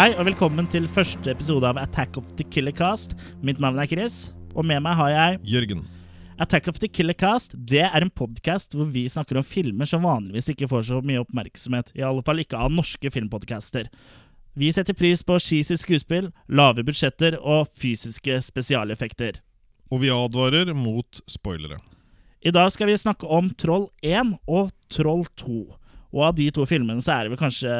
Hei og velkommen til første episode av Attack of the Killer Cast. Mitt navn er Chris, og med meg har jeg Jørgen. Attack of the Killer Cast det er en podkast hvor vi snakker om filmer som vanligvis ikke får så mye oppmerksomhet. I alle fall ikke av norske filmpodcaster. Vi setter pris på cheesy skuespill, lave budsjetter og fysiske spesialeffekter. Og vi advarer mot spoilere. I dag skal vi snakke om Troll 1 og Troll 2. Og av de to filmene så er det vel kanskje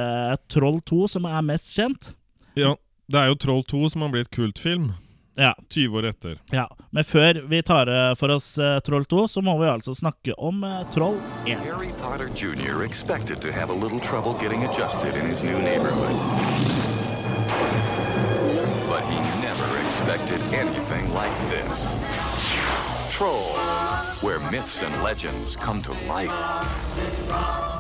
Troll 2 som er mest kjent. Ja, det er jo Troll 2 som har blitt kultfilm. Ja, 20 år etter. ja. Men før vi tar eh, for oss eh, Troll 2, så må vi altså snakke om eh, Troll 1. Harry Potter Jr. expected to have a little trouble getting adjusted in his new neighborhood. But he never expected anything like this. Troll, where myths and legends come to life.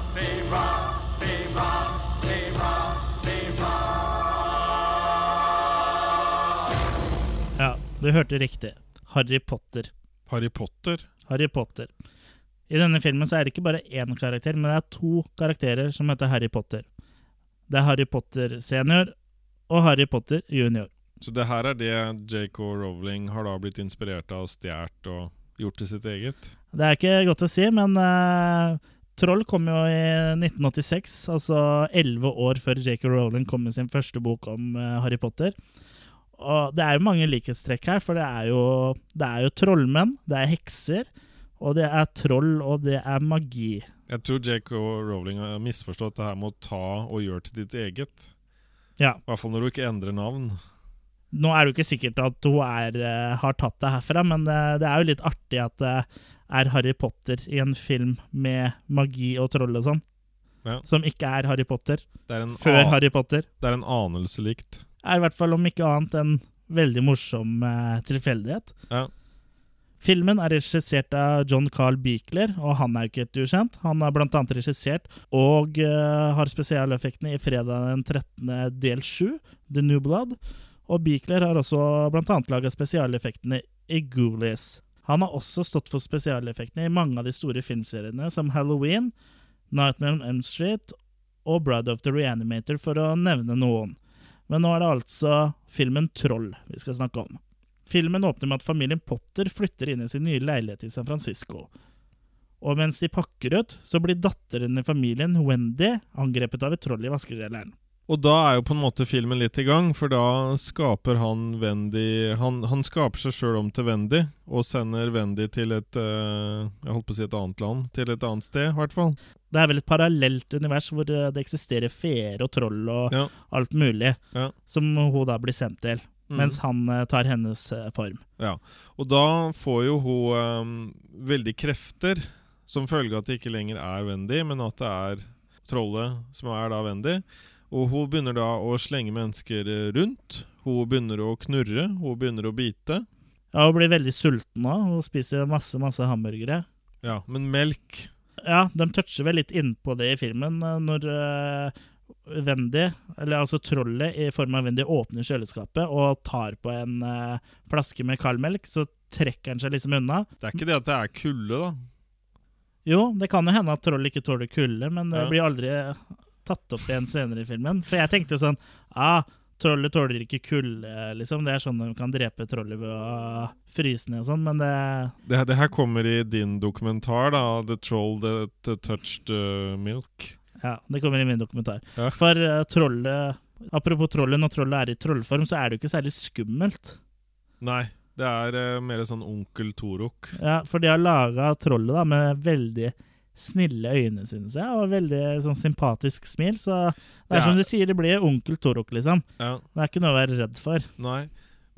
Ja, du hørte riktig. Harry Potter. Harry Potter. Harry Potter. I denne filmen så er det ikke bare én karakter, men det er to karakterer som heter Harry Potter. Det er Harry Potter senior og Harry Potter junior. Så det her er det J.K. Rowling har da blitt inspirert av, stjålet og gjort til sitt eget? Det er ikke godt å si, men eh, Troll kom jo i 1986, altså elleve år før J.K. Rowling kom med sin første bok om eh, Harry Potter. Og det er jo mange likhetstrekk her, for det er jo, det er jo trollmenn, det er hekser, og det er troll, og det er magi. Jeg tror J.K. Rowling har misforstått det her med å ta og gjøre til ditt eget. Ja. I hvert fall når du ikke endrer navn. Nå er det jo ikke sikkert at hun er, eh, har tatt det herfra, men det, det er jo litt artig at det er Harry Potter i en film med magi og troll og sånn. Ja. Som ikke er Harry Potter. Det er en, Før Harry Potter. det er en anelse likt. Er i hvert fall om ikke annet en veldig morsom eh, tilfeldighet. Ja. Filmen er regissert av John Carl Beekler, og han er jo ikke helt ukjent. Han har annet regissert og uh, har spesialeffektene i fredag den 13. del 7, The New Blood. Og Beekler har også annet laga spesialeffektene i Ghoulies. Han har også stått for spesialeffektene i mange av de store filmseriene som Halloween, Nightmare on Elm Street og Bride of the Reanimator, for å nevne noen. Men nå er det altså filmen Troll vi skal snakke om. Filmen åpner med at familien Potter flytter inn i sin nye leilighet i San Francisco. Og mens de pakker ut, så blir datteren i familien, Wendy, angrepet av et troll i vaskedelen. Og da er jo på en måte filmen litt i gang, for da skaper han Wendy Han, han skaper seg sjøl om til Wendy, og sender Wendy til et eh, Jeg holdt på å si et annet land. Til et annet sted, i hvert fall. Det er vel et parallelt univers hvor eh, det eksisterer feer og troll og Ja. alt mulig, Ja. som hun da blir sendt til, Mm. mens han eh, tar hennes form. Ja, og da får jo hun um, veldig krefter som følge av at det ikke lenger er Wendy, men at det er trollet som er da Wendy. Og hun begynner da å slenge mennesker eh, rundt. Hun begynner å knurre, hun begynner å bite. Ja, hun blir veldig sulten òg. hun spiser masse, masse hamburgere. Ja, men melk Ja, de toucher vel litt innpå det i filmen eh, når uh, Wendy, eller altså trollet i form av Wendy, åpner kjøleskapet og tar på en uh, flaske med kaldmelk, så trekker han seg liksom unna. Det er ikke det at det er kulde, da. Jo, det kan jo hende at troll ikke tåler kulde, men det Ja. blir aldri tatt opp igjen senere i filmen. For jeg tenkte sånn ah, Trollet tåler ikke kulde, liksom. Det er sånn de kan drepe trollet ved å fryse ned og sånn, men det Det, det her kommer i din dokumentar, da. 'The Troll That Touched uh, Milk'. Ja, det kommer i min dokumentar. Ja. For uh, trollet Apropos trollet, når trollet er i trollform, så er det jo ikke særlig skummelt. Nei, det er uh, mer sånn onkel Torok. Ja, For de har laga trollet da med veldig snille øyne, synes jeg, og veldig sånn sympatisk smil. Så det er er- som de sier, det blir onkel Torok, liksom. Ja. Det er ikke noe å være redd for. Nei.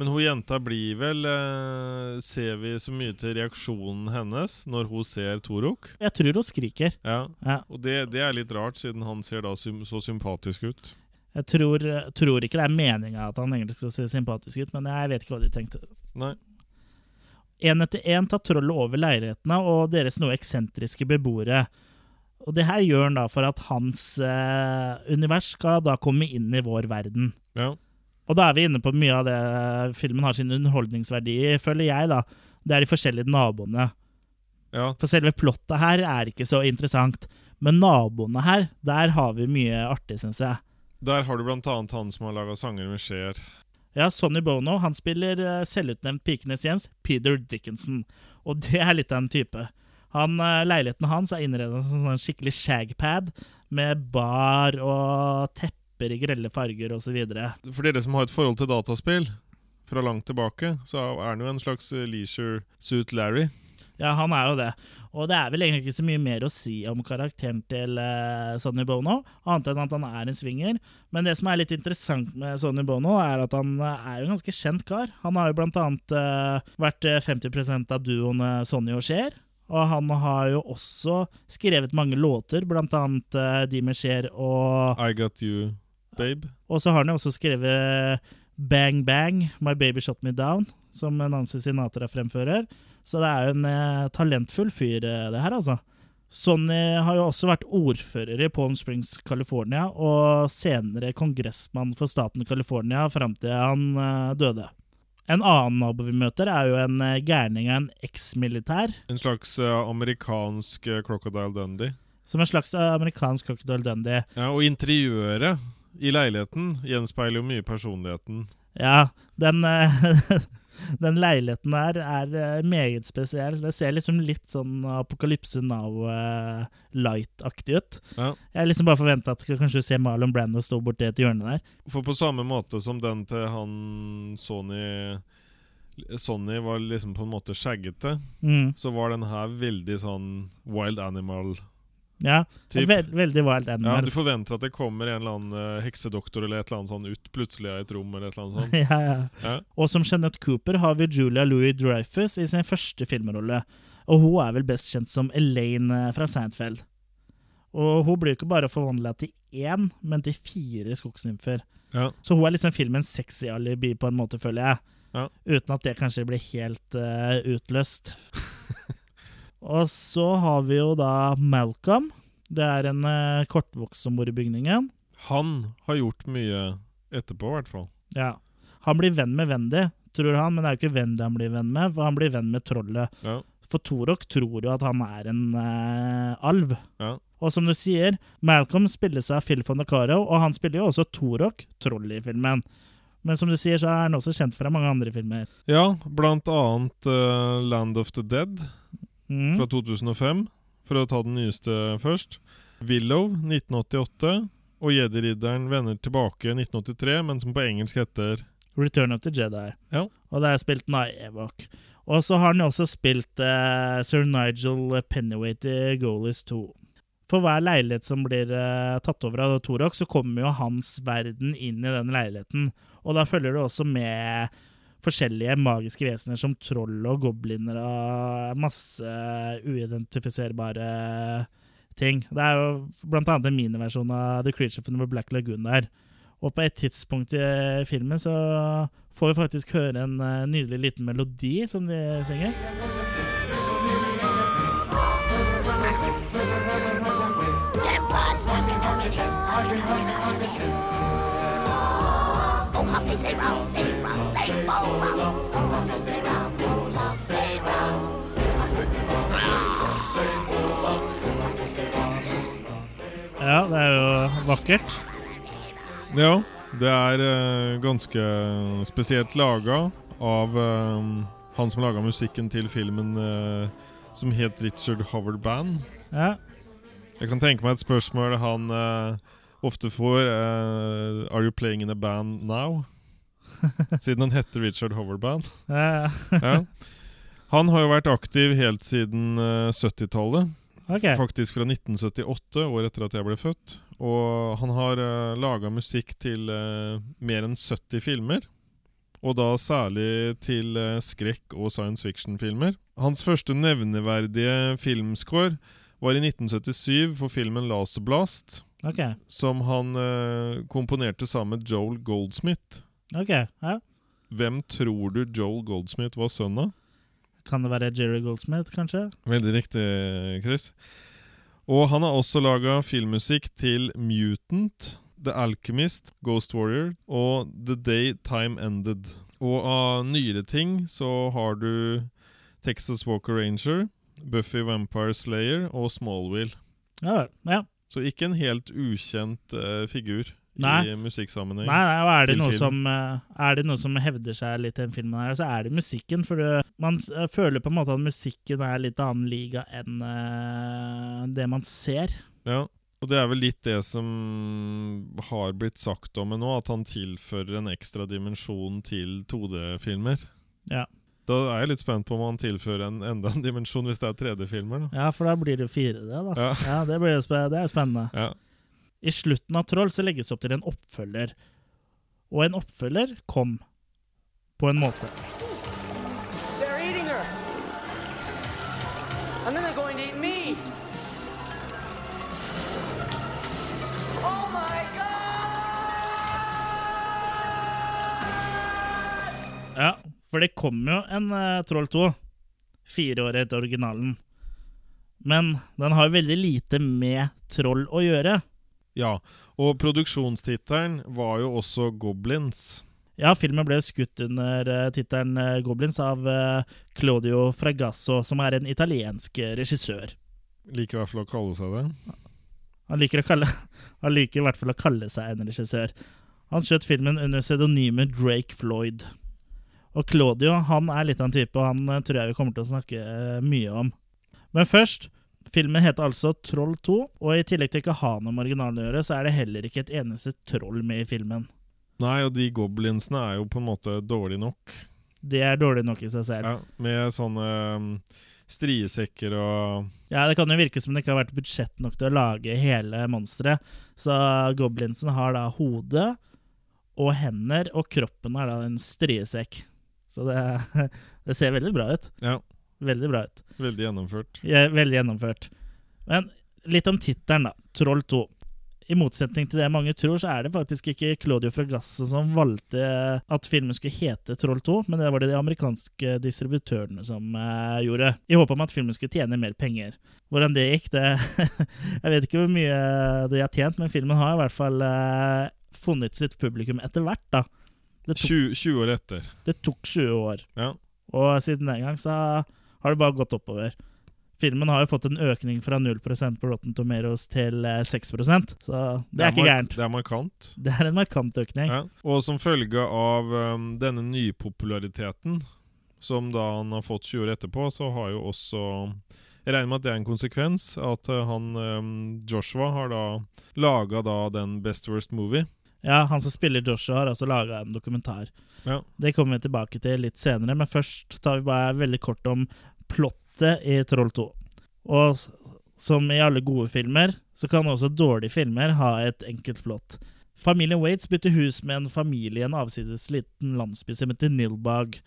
Men hun jenta blir vel eh, Ser vi så mye til reaksjonen hennes når hun ser Torok? Jeg tror hun skriker. Ja. Ja. Og det, det er litt rart, siden han ser da så sympatisk ut. Jeg tror, tror ikke det er meninga at han egentlig skal se sympatisk ut, men jeg vet ikke hva de tenkte. Nei. Én etter én tar trollet over leilighetene og deres noe eksentriske beboere. Og det her gjør han da for at hans eh, univers skal da komme inn i vår verden. Ja. Og da er vi inne på mye av det filmen har sin underholdningsverdi i, føler jeg, da. Det er de forskjellige naboene. Ja. For selve plottet her er ikke så interessant. Men naboene her, der har vi mye artig, syns jeg. Der har du blant annet han som har laga sanger med Cher. Ja, Sonny Bono han spiller eh, selvutnevnt Pikenes Jens, Peter Dickinson. Og det er litt av en type. Han, eh, Leiligheten hans er innredet som en sånn skikkelig shagpad med bar og tepper i grelle farger osv. For dere som har et forhold til dataspill fra langt tilbake, så er han jo en slags eh, leisure suit Larry. Ja, han er jo det. Og det er vel egentlig ikke så mye mer å si om karakteren til uh, Sonny Bono, annet enn at han er en swinger. Men det som er litt interessant med Sonny Bono, er at han uh, er jo en ganske kjent kar. Han har jo blant annet uh, vært 50% av duoen Sonny og Cher. Og han har jo også skrevet mange låter, blant annet uh, de med Cher og I Got You, Babe. Og så har han jo også skrevet Bang Bang, My Baby Shot Me Down, som Nancy Sinatra fremfører. Så det er jo en eh, talentfull fyr, eh, det her, altså. Sonny har jo også vært ordfører i Palm Springs, California, og senere kongressmann for staten California fram til han eh, døde. En annen nabo vi møter, er jo en eh, gærning av en eksmilitær. En slags eh, amerikansk eh, Crocodile Dundee. Som en slags amerikansk Crocodile Dundee. Ja, og interiøret i leiligheten gjenspeiler jo mye personligheten. Ja, den, den leiligheten der er eh, meget spesiell. Det ser liksom litt sånn Apokalypse Now-light-aktig ut. Ja. Jeg liksom bare forventa at jeg kanskje se Marlon Brando stå borti et hjørne der. For på samme måte som den til han Sony Sonny var liksom på en måte skjeggete, Mm. så var den her veldig sånn wild animal. Ja, Typ. veld, veldig wild Ja. Du forventer at det kommer en eller annen eh, heksedoktor eller et eller annet sånn ut plutselig av et rom. eller et eller annet sånt. ja, ja. Ja. Og som Jeanette Cooper har vi Julia Louis Dreyfus i sin første filmrolle. Og hun er vel best kjent som Elaine eh, fra Seinfeld. Og hun blir ikke bare forvandla til én, men til fire skogsnymfer. Ja. Så hun er liksom filmens sexy alibi, på en måte, føler jeg. Ja. Uten at det kanskje blir helt uh, utløst. Og så har vi jo da Malcolm. Det er en uh, kortvokst som bor i bygningen. Han har gjort mye etterpå, i hvert fall. Ja. Han blir venn med Wendy, tror han, men det er jo ikke Wendy han blir venn med, for han blir venn med trollet. Ja. For Torok tror jo at han er en eh, alv. Ja. Og som du sier, Malcolm spilles av Phil von Acaro, og han spiller jo også Torok, trollet i filmen. Men som du sier, så er han også kjent fra mange andre filmer. Ja, blant annet uh, Land of the Dead Mm. fra 2005, for å ta den nyeste først. Willow 1988 og Jedi-ridderen vender tilbake 1983, men som på engelsk heter Return of the Jedi. Ja. Og det er spilt Naevok. Og så har han jo også spilt eh, Sir Nigel Pennyweight i Goalies 2. For hver leilighet som blir eh, tatt over av Torok, så kommer jo hans verden inn i den leiligheten. Og da følger det også med forskjellige magiske vesener som troll og gobliner og masse uidentifiserbare ting. Det er jo blant annet en miniversjon av The Creature from the Black Lagoon der. Og på et tidspunkt i filmen så får vi faktisk høre en eh, nydelig liten melodi som de synger. Oh, Ja, det er jo vakkert. Ja, det er eh, ganske spesielt laga av eh, han som laga musikken til filmen eh, som het Richard Howard Band. Ja, Jeg kan tenke meg et spørsmål han ofte får. Are you playing in a band now? Siden han heter Richard Hoverband. Ja. Han har jo vært aktiv helt siden eh, 70-tallet. Okay. Faktisk fra 1978, året etter at jeg ble født. Og han har uh, laga musikk til uh, mer enn 70 filmer. Og da særlig til uh, skrekk- og science fiction-filmer. Hans første nevneverdige filmscore var i 1977 for filmen 'Laserblast', Blast, som han uh, komponerte sammen med Joel Goldsmith. Ok, ja. Hvem tror du Joel Goldsmith var sønn av? Kan det være Jerry Goldsmith, kanskje? Veldig riktig, Chris. Og han har også laga filmmusikk til Mutant, The Alchemist, Ghost Warrior og The Day Time Ended. Og av nyere ting så har du Texas Walker Ranger, Buffy Vampire Slayer og Smallwheel. Ja. Ja. Så ikke en helt ukjent uh, figur Nei. i musikksammenheng. Nei, nei, og er det, noe film. som, eh, er det noe som hevder seg litt i den filmen, her, så er det musikken. For det, man føler på en måte at musikken er litt annen liga enn uh, det man ser. Ja, og det er vel litt det som har blitt sagt om henne nå, at han tilfører en ekstra dimensjon til 2D-filmer. Ja. Da er jeg litt spent på om han tilfører en enda en dimensjon hvis det er 3D-filmer. ja, for da blir det 4D, da. Ja. Ja, det, blir det er spennende. Ja. I slutten av Troll så legges opp til en oppfølger. Og en oppfølger kom på en måte. They're eating her. And then they're going to eat me. Oh my god! Ja, for det kom jo en uh, Troll 2 fire år etter originalen. Men den har veldig lite med troll å gjøre. Ja. Og produksjonstittelen var jo også Goblins. Ja, filmen ble skutt under uh, tittelen eh, Goblins av eh, Claudio Fragasso, som er en italiensk regissør. Liker i hvert fall å kalle seg det. Han liker, kalle, han liker i hvert fall å kalle seg en regissør. Han skjøt filmen under pseudonymet Drake Floyd. Og Claudio han er litt av en type, og han tror jeg vi kommer til å snakke mye om. Men først Filmen heter altså Troll 2, og i tillegg til ikke ha noe med originalen å gjøre, så er det heller ikke et eneste troll med i filmen. Nei, og de goblinsene er jo på en måte dårlige nok. Det er dårlig nok i seg selv. Ja, med sånne um, striesekker og Ja, Det kan jo virke som det ikke har vært budsjett nok til å lage hele monsteret. Så goblinsen har da hode og hender, og kroppen er da en striesekk. Så det, det ser veldig bra ut. Ja, Veldig bra ut. Veldig gjennomført. Ja, Veldig gjennomført. Men litt om tittelen, da. Troll 2. I motsetning til det mange tror, så er det faktisk ikke Claudio Fragasse som valgte at filmen skulle hete Troll 2, men det var det de amerikanske distributørene som eh, gjorde. I håp om at filmen skulle tjene mer penger. Hvordan det gikk, det Jeg vet ikke hvor mye de har tjent, men filmen har i hvert fall eh, funnet sitt publikum etter hvert, da. Det tok, 20, 20 år etter. det tok 20 år. Ja. Og siden den gang så har det bare gått oppover. Filmen har jo fått en økning fra 0% på Rotten Tomatoes til eh, 6 så det er ikke gærent. Det er markant. Det er en markant økning. Ja. Og som følge av um, denne nypopulariteten, som da han har fått 20 år etterpå, så har jo også Jeg regner med at det er en konsekvens. At uh, han um, Joshua har da laga da den Best Worst Movie. Ja, Han som spiller Joshua, har altså laga en dokumentar. Ja. Det kommer vi tilbake til litt senere, men først tar vi bare veldig kort om plottet i Troll 2. Og som i alle gode filmer, så kan også dårlige filmer ha et enkelt plott. Familien Waits bytter hus med en familie i en avsides liten landsby som heter Nilbag.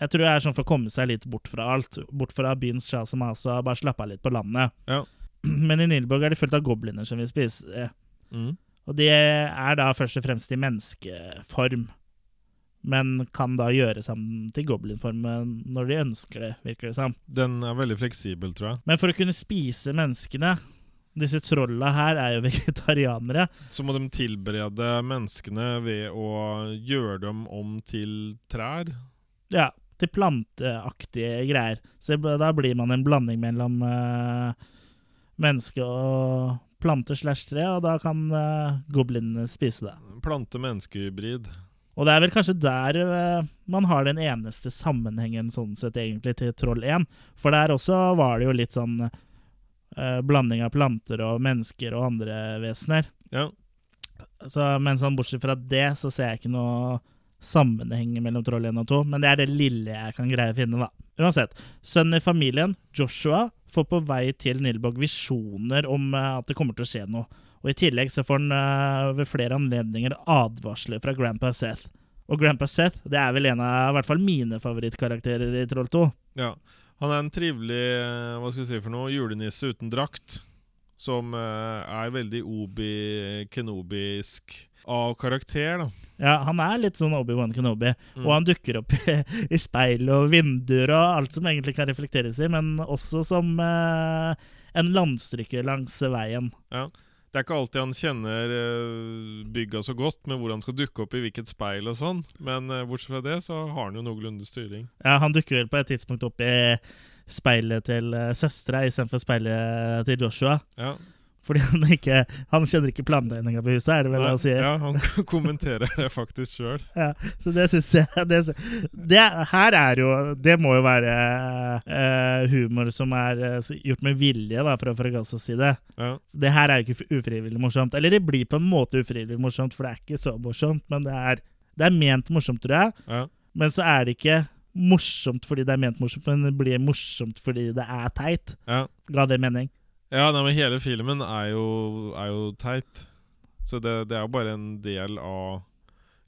Jeg tror det er sånn for å komme seg litt bort fra alt. Bort fra byens sjas og mas og bare slappe av litt på landet. Ja. Men i Nilbag er de fullt av gobliner som vil spise. Mm. Og de er da først og fremst i menneskeform. Men kan da gjøre seg til goblinform når de ønsker det, virker det som. Den er veldig fleksibel, tror jeg. Men for å kunne spise menneskene Disse trolla her er jo vegetarianere. Så må de tilberede menneskene ved å gjøre dem om til trær. Ja, til planteaktige greier. Så da blir man en blanding mellom uh, menneske og plante slash tre, og da kan uh, goblinene spise det. Plante-menneskehybrid. Og det er vel kanskje der uh, man har den eneste sammenhengen sånn sett egentlig til Troll 1. For der også var det jo litt sånn uh, blanding av planter og mennesker og andre vesener. Ja. Så, men sånn bortsett fra det, så ser jeg ikke noe sammenheng mellom Troll 1 og 2. Men det er det lille jeg kan greie å finne, da. Uansett. Sønnen i familien, Joshua, får på vei til Nilbog visjoner om uh, at det kommer til å skje noe. Og I tillegg så får han uh, ved flere anledninger advarsler fra Grandpa Seth. Og Grandpa Seth det er vel en av i hvert fall mine favorittkarakterer i Troll 2. Ja. Han er en trivelig eh, hva skal vi si for noe, julenisse uten drakt. Som uh, er veldig obi-kenobisk av karakter, da. Ja, Han er litt sånn Obi-Wan Kenobi, Mm. og han dukker opp i, i speil og vinduer og alt som egentlig kan reflekteres i, men også som eh, en landstrykker langs veien. Det er ikke alltid han kjenner eh, bygga så godt med hvor han skal dukke opp i hvilket speil og sånn, men eh, bortsett fra det så har han jo noenlunde styring. Ja, Han dukker vel på et tidspunkt opp i speilet til uh, søstera istedenfor speilet til Joshua. Ja. Fordi han ikke Han kjenner ikke planlegginga på huset, er det vel Nei, han sier? Ja, han kommenterer det faktisk sjøl. Ja, så det syns jeg det, det her er jo Det må jo være uh, humor som er uh, gjort med vilje, da, fra Fragasos side. Ja. Det her er jo ikke ufrivillig morsomt. Eller det blir på en måte ufrivillig morsomt, for det er ikke så morsomt. Men det er, det er ment morsomt, tror jeg. Ja. Men så er det ikke morsomt fordi det er ment morsomt, men det blir morsomt fordi det er teit. ja. Ga det mening? Ja, nei, men hele filmen er jo, er jo teit. Så det, det er jo bare en del av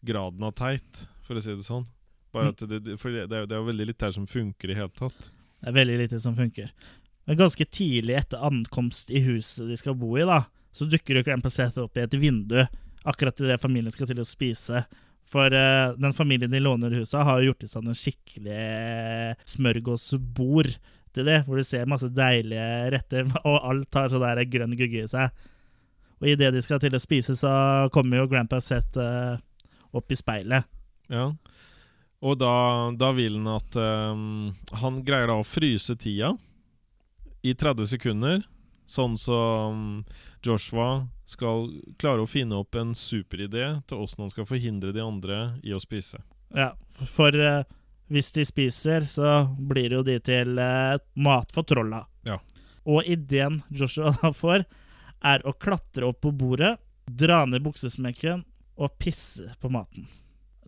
graden av teit, for å si det sånn. Bare at det, for det, det er jo veldig litt her som funker i hele tatt. Det er veldig lite som funker. Men ganske tidlig etter ankomst i huset de skal bo i, da, så dukker jo Grand Seth opp i et vindu akkurat idet familien skal til å spise. For uh, den familien de låner huset har jo gjort i stand en skikkelig smørgåsbord til det, hvor du ser masse deilige retter, og alt har sånn der grønn gugge i seg. Og idet de skal til å spise, så kommer jo Grandpa Seth uh, opp i speilet. Ja. Og da, da vil han at um, Han greier da å fryse tida i 30 sekunder, sånn som Joshua skal klare å finne opp en superidé til åssen han skal forhindre de andre i å spise. Ja, for eh, hvis de spiser, så blir jo de til eh, mat for trolla. Ja. Og ideen Joshua da får, er å klatre opp på bordet, dra ned buksesmekken og pisse på maten.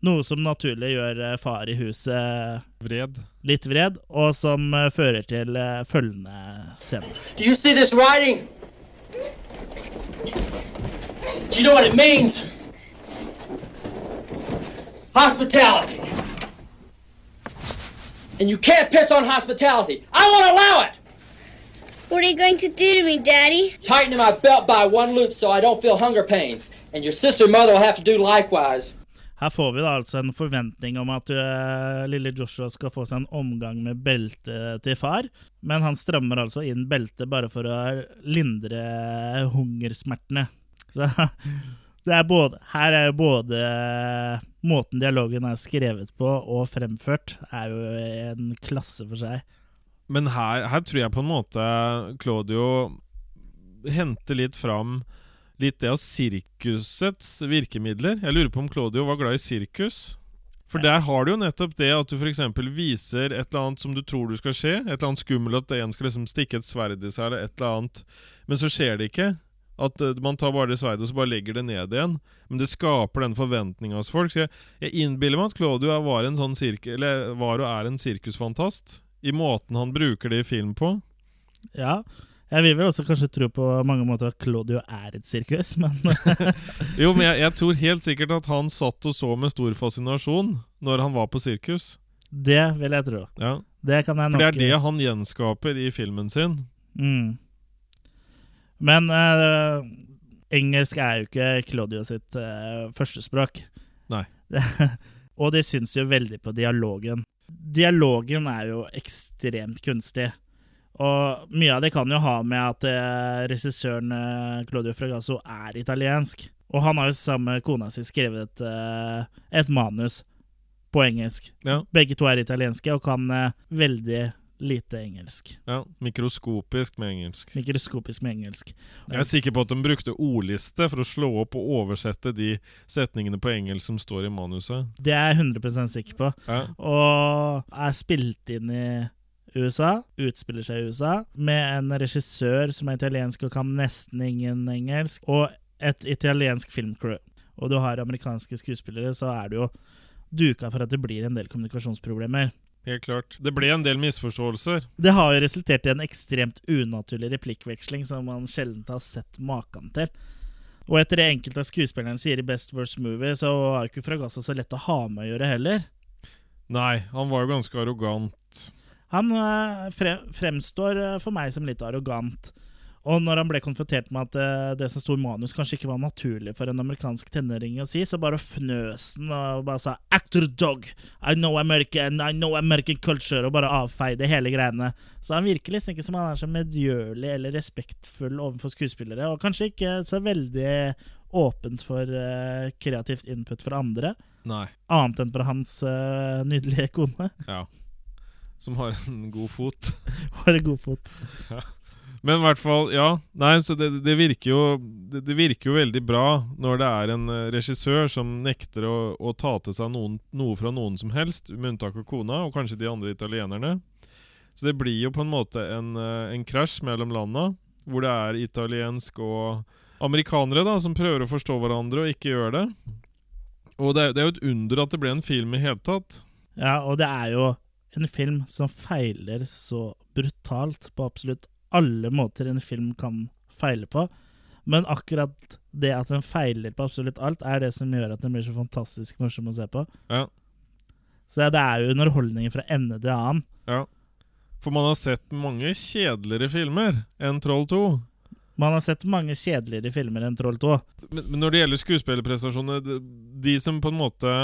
Noe som naturlig gjør eh, far i huset Vred. litt vred, og som eh, fører til eh, følgende scene. Do you see this writing? Do you know what it means? Hospitality. And you can't piss on hospitality. I won't allow it. What are you going to do to me, Daddy? Tighten my belt by one loop so I don't feel hunger pains. And your sister and mother will have to do likewise. Her får vi da altså en forventning om at øh, lille Joshua skal få seg en omgang med beltet til far, men han strammer altså inn beltet bare for å lindre hungersmertene. Så det er både, her er jo både måten dialogen er skrevet på og fremført, er jo en klasse for seg. Men her, her tror jeg på en måte Claudio henter litt fram litt det av sirkusets virkemidler. Jeg lurer på om Claudio var glad i sirkus. For der har du jo nettopp det at du f.eks. viser et eller annet som du tror du skal skje. Et eller annet skummelt, at en skal liksom stikke et sverd i seg, eller et eller annet. Men så skjer det ikke. At eh, man tar bare det sverdet og så bare legger det ned igjen. Men det skaper den forventninga hos folk. Så jeg, jeg innbiller meg at Claudio var, en sånn sirke, eller var og er en sirkusfantast. I måten han bruker det i film på. Ja, jeg vil vel også kanskje tro på mange måter at Claudio er et sirkus, men Jo, men jeg, jeg tror helt sikkert at han satt og så med stor fascinasjon når han var på sirkus. det vil jeg tro. Ja, Det kan jeg For det er det han gjenskaper i filmen sin. Mm. Men uh, engelsk er jo ikke Claudio sitt uh, førstespråk. Nei. og de syns jo veldig på dialogen. Dialogen er jo ekstremt kunstig. Og mye av det kan jo ha med at uh, regissøren eh, Claudio Fragasso er italiensk. Og han har jo sammen med kona si skrevet eh, et manus på engelsk. Ja, Begge to er italienske og kan eh, veldig lite engelsk. ja Mikroskopisk med engelsk. Mikroskopisk med engelsk. Jeg er sikker på at de brukte ordliste for å slå opp og oversette de setningene på engelsk som står i manuset. Det er jeg 100 sikker på. Ja, Og er spilt inn i USA, utspiller seg i USA, med en regissør som er italiensk og kan nesten ingen engelsk, og et italiensk filmcrew. Og du har amerikanske skuespillere, så er det jo duka for at det blir en del kommunikasjonsproblemer. Helt klart. Det ble en del misforståelser. Det har jo resultert i en ekstremt unaturlig replikkveksling som man sjelden har sett maken til. Og etter det enkelte av skuespillerne sier i Best Worst Movie, så er jo ikke Fragassa så lett å ha med å gjøre heller. Nei, han var jo ganske arrogant. Han fre fremstår øh, for meg som litt arrogant. Og når han ble konfrontert med at øh, det som sto i manus, kanskje ikke var naturlig for en amerikansk tenåring å si, så bare fnøs han og bare sa 'actor dog', 'I know American, I know American culture', og bare avfeide hele greiene. Så han virker liksom ikke som han er så medgjørlig eller respektfull overfor skuespillere, og kanskje ikke så veldig åpent for uh, kreativt input fra andre, Nei. annet enn fra hans uh, nydelige kone. Ja. Som har en god fot. har en god fot. Men i hvert fall, ja. Nei, så det, det virker jo det, det virker jo veldig bra når det er en eh, regissør som nekter å, å ta til seg noen, noe fra noen som helst, med unntak av kona og kanskje de andre italienerne. Så det blir jo på en måte eh, en krasj mellom landa, hvor det er italiensk og amerikanere da, som prøver å forstå hverandre og ikke gjør det. Og det, er- det er jo et under at det ble en film i hele tatt. Ja, og det er jo en film som feiler så brutalt på absolutt alle måter en film kan feile på. Men akkurat det at den feiler på absolutt alt, er det som gjør at den blir så fantastisk morsom å se på. Ja. Så det er jo underholdning fra ende til annen. Ja. For man har sett mange kjedeligere filmer enn Troll 2. Man har sett mange kjedeligere filmer enn Troll 2. Men, men når det gjelder skuespillerprestasjoner de, de som på en måte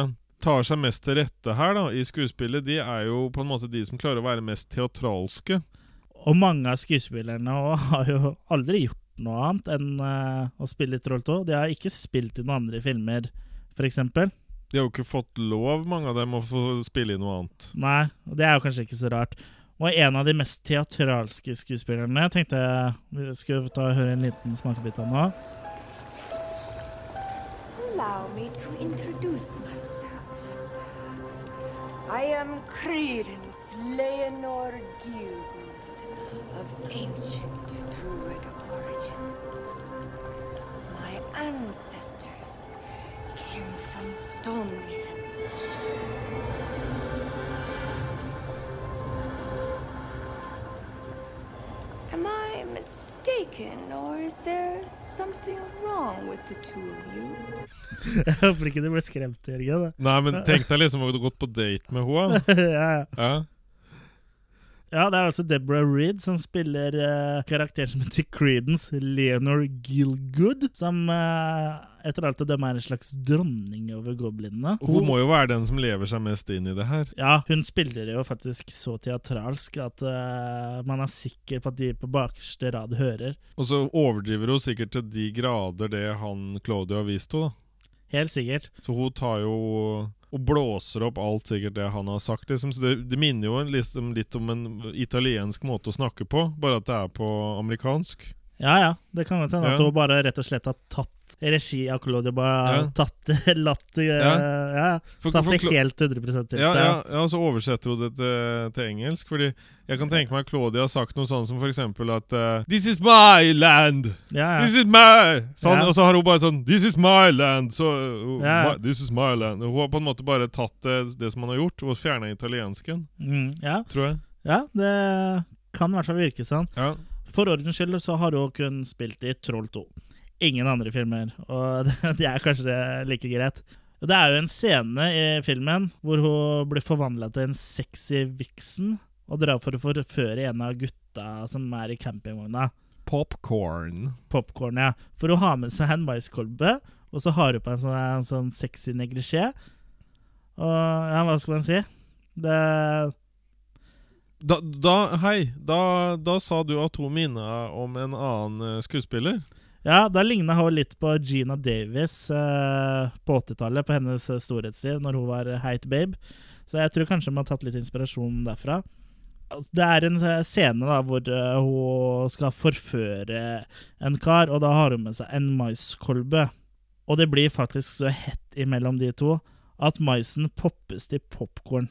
tar seg mest til rette her da i skuespillet, de er jo på en måte de som klarer å være mest teatralske. Og mange av skuespillerne har jo aldri gjort noe annet enn eh, å spille i Troll 2. De har ikke spilt i noen andre filmer, f.eks. De har jo ikke fått lov, mange av dem, å få spille i noe annet. Nei, og det er jo kanskje ikke så rart. Og en av de mest teatralske skuespillerne Jeg tenkte vi skulle ta og høre en liten smakebit av nå. Allow me to introduce myself. I am Credence Leonor Gielgud of ancient Druid origins. My ancestors came from Stonehenge. Am I mistaken, or is there something wrong with the two of you? Jeg håper ikke du ble skremt, Jørgen. Nei, men tenk deg liksom å ha gått på date med henne. ja, ja. Ja. Ja, det er altså Deborah Reed som spiller uh, karakteren som heter Credence Leonor Gilgood. Som uh, etter alt å dømme er en slags dronning over goblinene. Hun må jo være den som lever seg mest inn i det her. Ja, hun spiller jo faktisk så teatralsk at uh, man er sikker på at de på bakerste rad hører. Og så overdriver hun sikkert til de grader det han Claudio har vist henne. da. Helt sikkert. Så hun tar jo og blåser opp alt sikkert det han har sagt. Liksom. Så det, det minner jo en- liksom litt om en italiensk måte å snakke på, bare at det er på amerikansk. Ja, ja. Det kan hende ja. at hun bare rett og slett har tatt regi av. Bare Ja. tatt det, latt Ja. ja. For- Tatt for det helt 100 til Ja, seg. ja, og så oversetter hun det til, til engelsk. Fordi jeg kan tenke meg at Claudia har sagt noe sånn som eksempel at uh, This is my land! Ja, ja. This is my sånn. Og så har hun bare sånn This is my land! Så, uh, my, this is my land Hun har på en måte bare tatt det, det som han har gjort, og fjerna italiensken, Mm, ja. tror jeg. ja, det kan i hvert fall virke sånn. Ja. For ordens skyld så har hun kun spilt i Troll 2. Ingen andre filmer, og det, er kanskje like greit. Det er jo en scene i filmen hvor hun blir forvandla til en sexy vixen og drar for å forføre en av gutta som er i campingvogna. Popcorn. Popcorn, ja. For hun har med seg en maiskolbe, og så har hun på en sånn, en sånn sexy neglisjé. Og ja, hva skal man si? Det Da, da, hei, da, da sa du at hun minna om en annen eh, skuespiller. Ja, da ligna hun litt på Gina Davis eh, på 80-tallet, på hennes eh, storhetstid, når hun var heit babe. Så jeg tror kanskje de har tatt litt inspirasjon derfra. Altså, Det er en eh, scene da hvor eh, hun skal forføre en kar, og da har hun med seg en maiskolbe. Og det blir faktisk så hett imellom de to at maisen poppes til popkorn.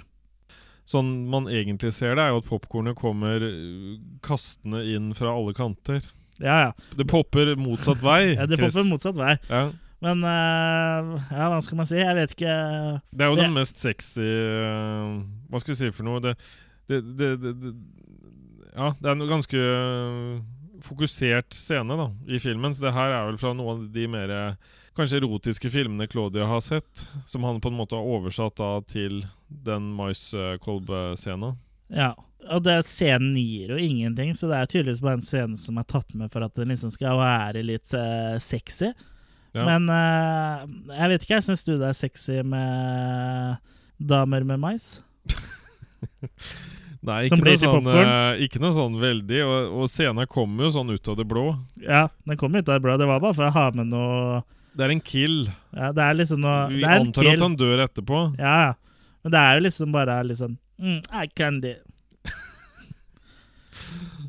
Sånn man egentlig ser det, er jo at popkornet kommer eh, kastende inn fra alle kanter. Ja, ja. Det popper motsatt vei. ja det Chris. popper motsatt vei. Ja. Men uh, ja, hva skal man si? Jeg vet ikke Det er jo den mest sexy uh, Hva skal vi si for noe? Det, det, det, det, Ja, det er en ganske uh, fokusert scene da i filmen. Så det her er vel fra noen av de mer kanskje erotiske filmene Claudia har sett, som han på en måte har oversatt da til den maiskolbescenen. Ja, og det scenen gir jo ingenting, så det er tydeligvis bare en scene som er tatt med for at den liksom skal være litt uh, sexy. Ja. Men uh, jeg vet ikke, jeg syns du det er sexy med damer med mais? Nei, ikke noe, sånn, eh, ikke noe sånn veldig. Og, og scenen kommer jo sånn ut av det blå. Ja, den kom ut av det blå. Det var bare for å ha med noe Det er en kill. Ja, det er liksom noe Vi antar at han dør etterpå. Ja, ja. Men det er jo liksom bare liksom mm, I candy.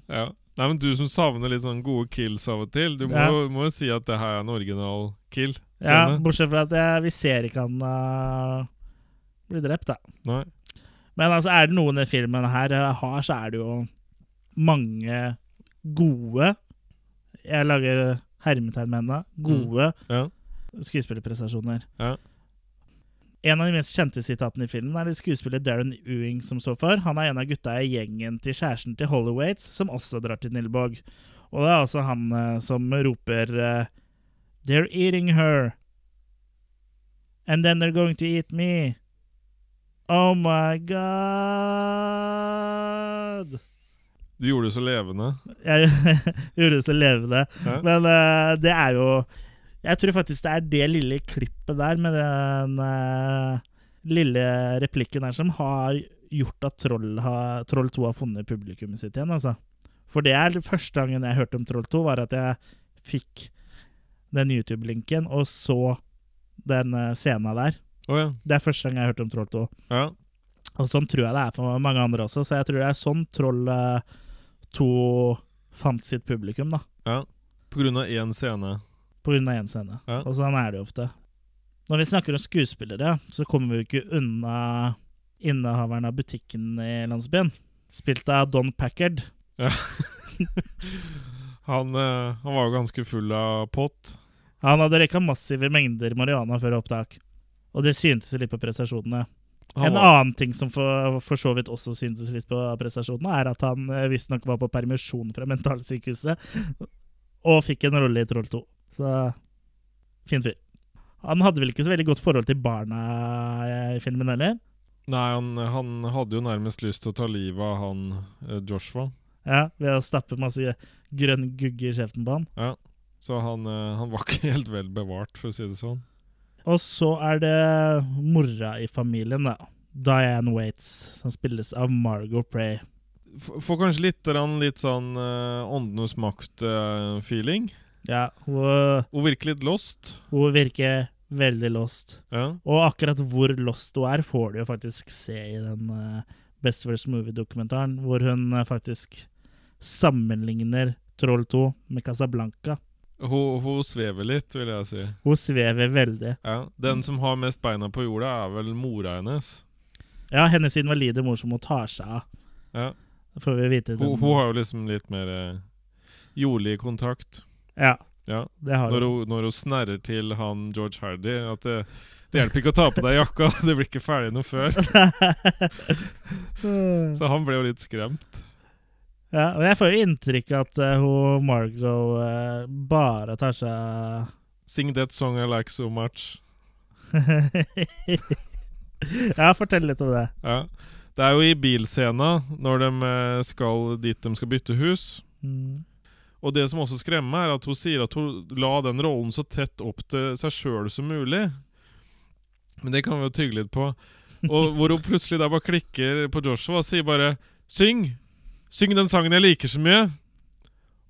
Ja. Nei, men Du som savner litt sånn gode kills av og til, du må, Ja. må jo si at det her er en original kill. Ja, bortsett fra at jeg, vi ser ikke han uh, bli drept, da. Nei. Men altså, er det noen i filmen her uh, har, så er det jo mange gode Jeg lager hermetegn med henne. Gode Ja. skuespillerprestasjoner. Ja. En av de mest kjente sitatene i filmen er det skuespiller Darren Ewing som står for. Han er en av gutta i gjengen til kjæresten til Hollywaits, som også drar til Nilbog. Og det er altså han uh, som roper uh, They're eating her. And then they're going to eat me. Oh my god. Du gjorde det så levende. Jeg gjorde det så levende. Hæ? Men uh, det er jo Jeg tror faktisk det er det lille klippet der med den uh, lille replikken der som har gjort at Troll, har, Troll 2 har funnet publikummet sitt igjen, altså. For det er første gangen jeg hørte om Troll 2, var at jeg fikk den YouTube-linken og så den uh, scenen der. Oh, ja. Det er første gang jeg har hørt om Troll 2. ja. Og sånn tror jeg det er for mange andre også, så jeg tror det er sånn Troll eh, 2 fant sitt publikum, da. ja. På grunn av én scene. Av én scene. Ja. Og sånn er det jo ofte. Når vi snakker om skuespillere, så kommer vi jo ikke unna innehaveren av butikken i landsbyen. Spilt av Don Packard. Ja. han, eh, han var jo ganske full av pott. Han hadde røyka massive mengder marihuana før opptak. Og det syntes litt på prestasjonene. Han en var, annen ting som for, for så vidt også syntes litt på prestasjonene, er at han eh, visstnok var på permisjon fra mentalsykehuset og fikk en rolle i Troll 2. Så fin fyr. Han hadde vel ikke så veldig godt forhold til barna i filmen heller. Nei, han, han hadde jo nærmest lyst til å ta livet av han eh, Joshua. Ja, Ved å stappe masse grønn gugge i kjeften på han. Ja. Så han, eh, han var ikke helt vel bevart, for å si det sånn. Og så er det mora i familien, da. Diane Waits, som spilles av Margot Prey. Får kanskje litt, litt sånn uh, Åndenes makt-feeling. Ja, hun, Hun virker litt lost. hun virker veldig lost. Ja. Og akkurat hvor lost hun er, får du jo faktisk se i den uh, Best First Movie-dokumentaren, hvor hun uh, faktisk sammenligner Troll 2 med Casablanca. Hun, hun svever litt, vil jeg si. Hun svever veldig. Ja. Den som har mest beina på jorda, er vel mora hennes. Ja, hennes invalide mor som hun tar seg av, Ja. får vi vite. Hun, hun har jo liksom litt mer eh, jordlig kontakt. Ja, Ja. Når hun. når hun snerrer til han George Hardy at det, det hjelper ikke å ta på deg jakka, det blir ikke ferdig noe før. Så han ble jo litt skremt. ja, og jeg får jo inntrykk at uh, hun Margot uh, bare tar seg Sing that song I like so much. Ja, fortell litt om det. Ja. Det er jo i bilscena, når de eh, skal dit de skal bytte hus. Mm. Og det som også skremmer er at hun sier at hun la den rollen så tett opp til seg sjøl som mulig. Men det kan vi jo tygge litt på. Og hvor hun plutselig der bare klikker på Joshua og sier bare 'Syng! Syng den sangen jeg liker så mye!'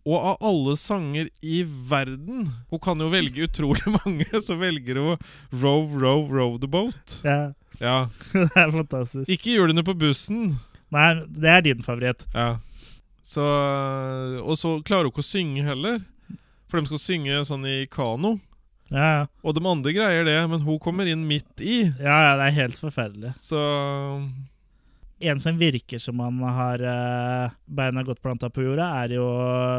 Og av alle sanger i verden Hun kan jo velge utrolig mange, så velger hun 'Row, row, row the boat'. Ja, Ja. det er fantastisk. Ikke under på bussen. Nei, det er din favoritt. Ja. Så, og så klarer hun ikke å synge heller. For de skal synge sånn i kano. Ja, ja. Og de andre greier det, men hun kommer inn midt i. Ja, ja, det er helt forferdelig. Så En som virker som han har uh, beina godt planta på jorda, er jo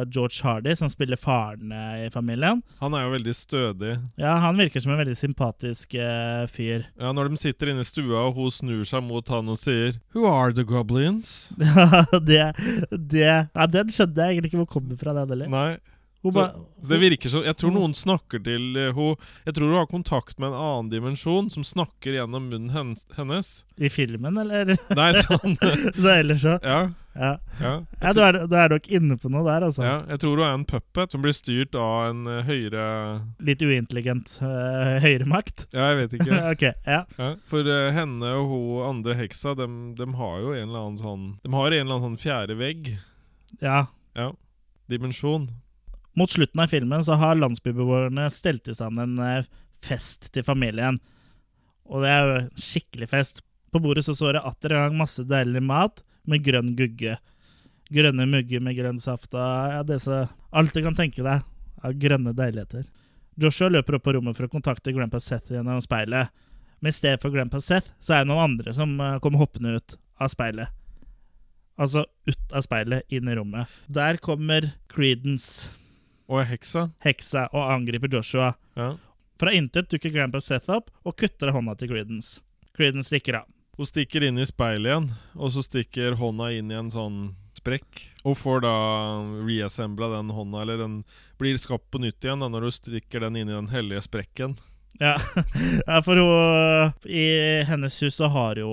George Hardy, som spiller faren eh, i familien. han er jo veldig stødig. Ja, Han virker som en veldig sympatisk uh, fyr. Ja, Når de sitter inne i stua, og hun snur seg mot han og sier 'Who are the goblins?' Ja, det, det Ja, Den skjønte jeg egentlig ikke hvor kommer fra, den heller. Nei. Ba- så det virker som Jeg tror noen snakker til eh, hun Jeg tror hun har kontakt med en annen dimensjon som snakker gjennom munnen hennes. I filmen, eller? Nei, sånn Så ellers så. Ja. Ja, ja. ja du, er, du er nok inne på noe der, altså. ja jeg tror hun er en puppet som blir styrt av en eh, høyere Litt uintelligent uh, høyremakt. Ja, jeg vet ikke. ok, ja. Ja, for uh, henne og hun andre heksa, dem, dem har jo en eller annen sånn De har en eller annen sånn fjerde vegg. ja. Ja. Dimensjon. Mot slutten av filmen så har landsbybeboerne stelt i stand en eh, fest til familien. Og det er jo skikkelig fest. På bordet så står det atter en gang masse deilig mat med grønn gugge. grønne mugger med grønn saft ja, alt du kan tenke deg av grønne deiligheter. Joshua løper opp på rommet for å kontakte Grandpa Seth gjennom speilet. Men i stedet for Grandpa Seth, så er det noen andre som eh, kommer hoppende ut av speilet. Altså ut av speilet, inn i rommet. Der kommer Creedence, Og heksa. heksa, og angriper Joshua. Ja. Fra intet dukker Grandpa Seth opp og kutter hånda til Creedence. Creedence stikker av. Hun stikker inn i speilet igjen, og så stikker hånda inn i en sånn sprekk. Og får da reassembla den hånda, eller den blir skapt på nytt igjen da når du stikker den inn i den hellige sprekken. Ja, ja for hun I hennes hus så har jo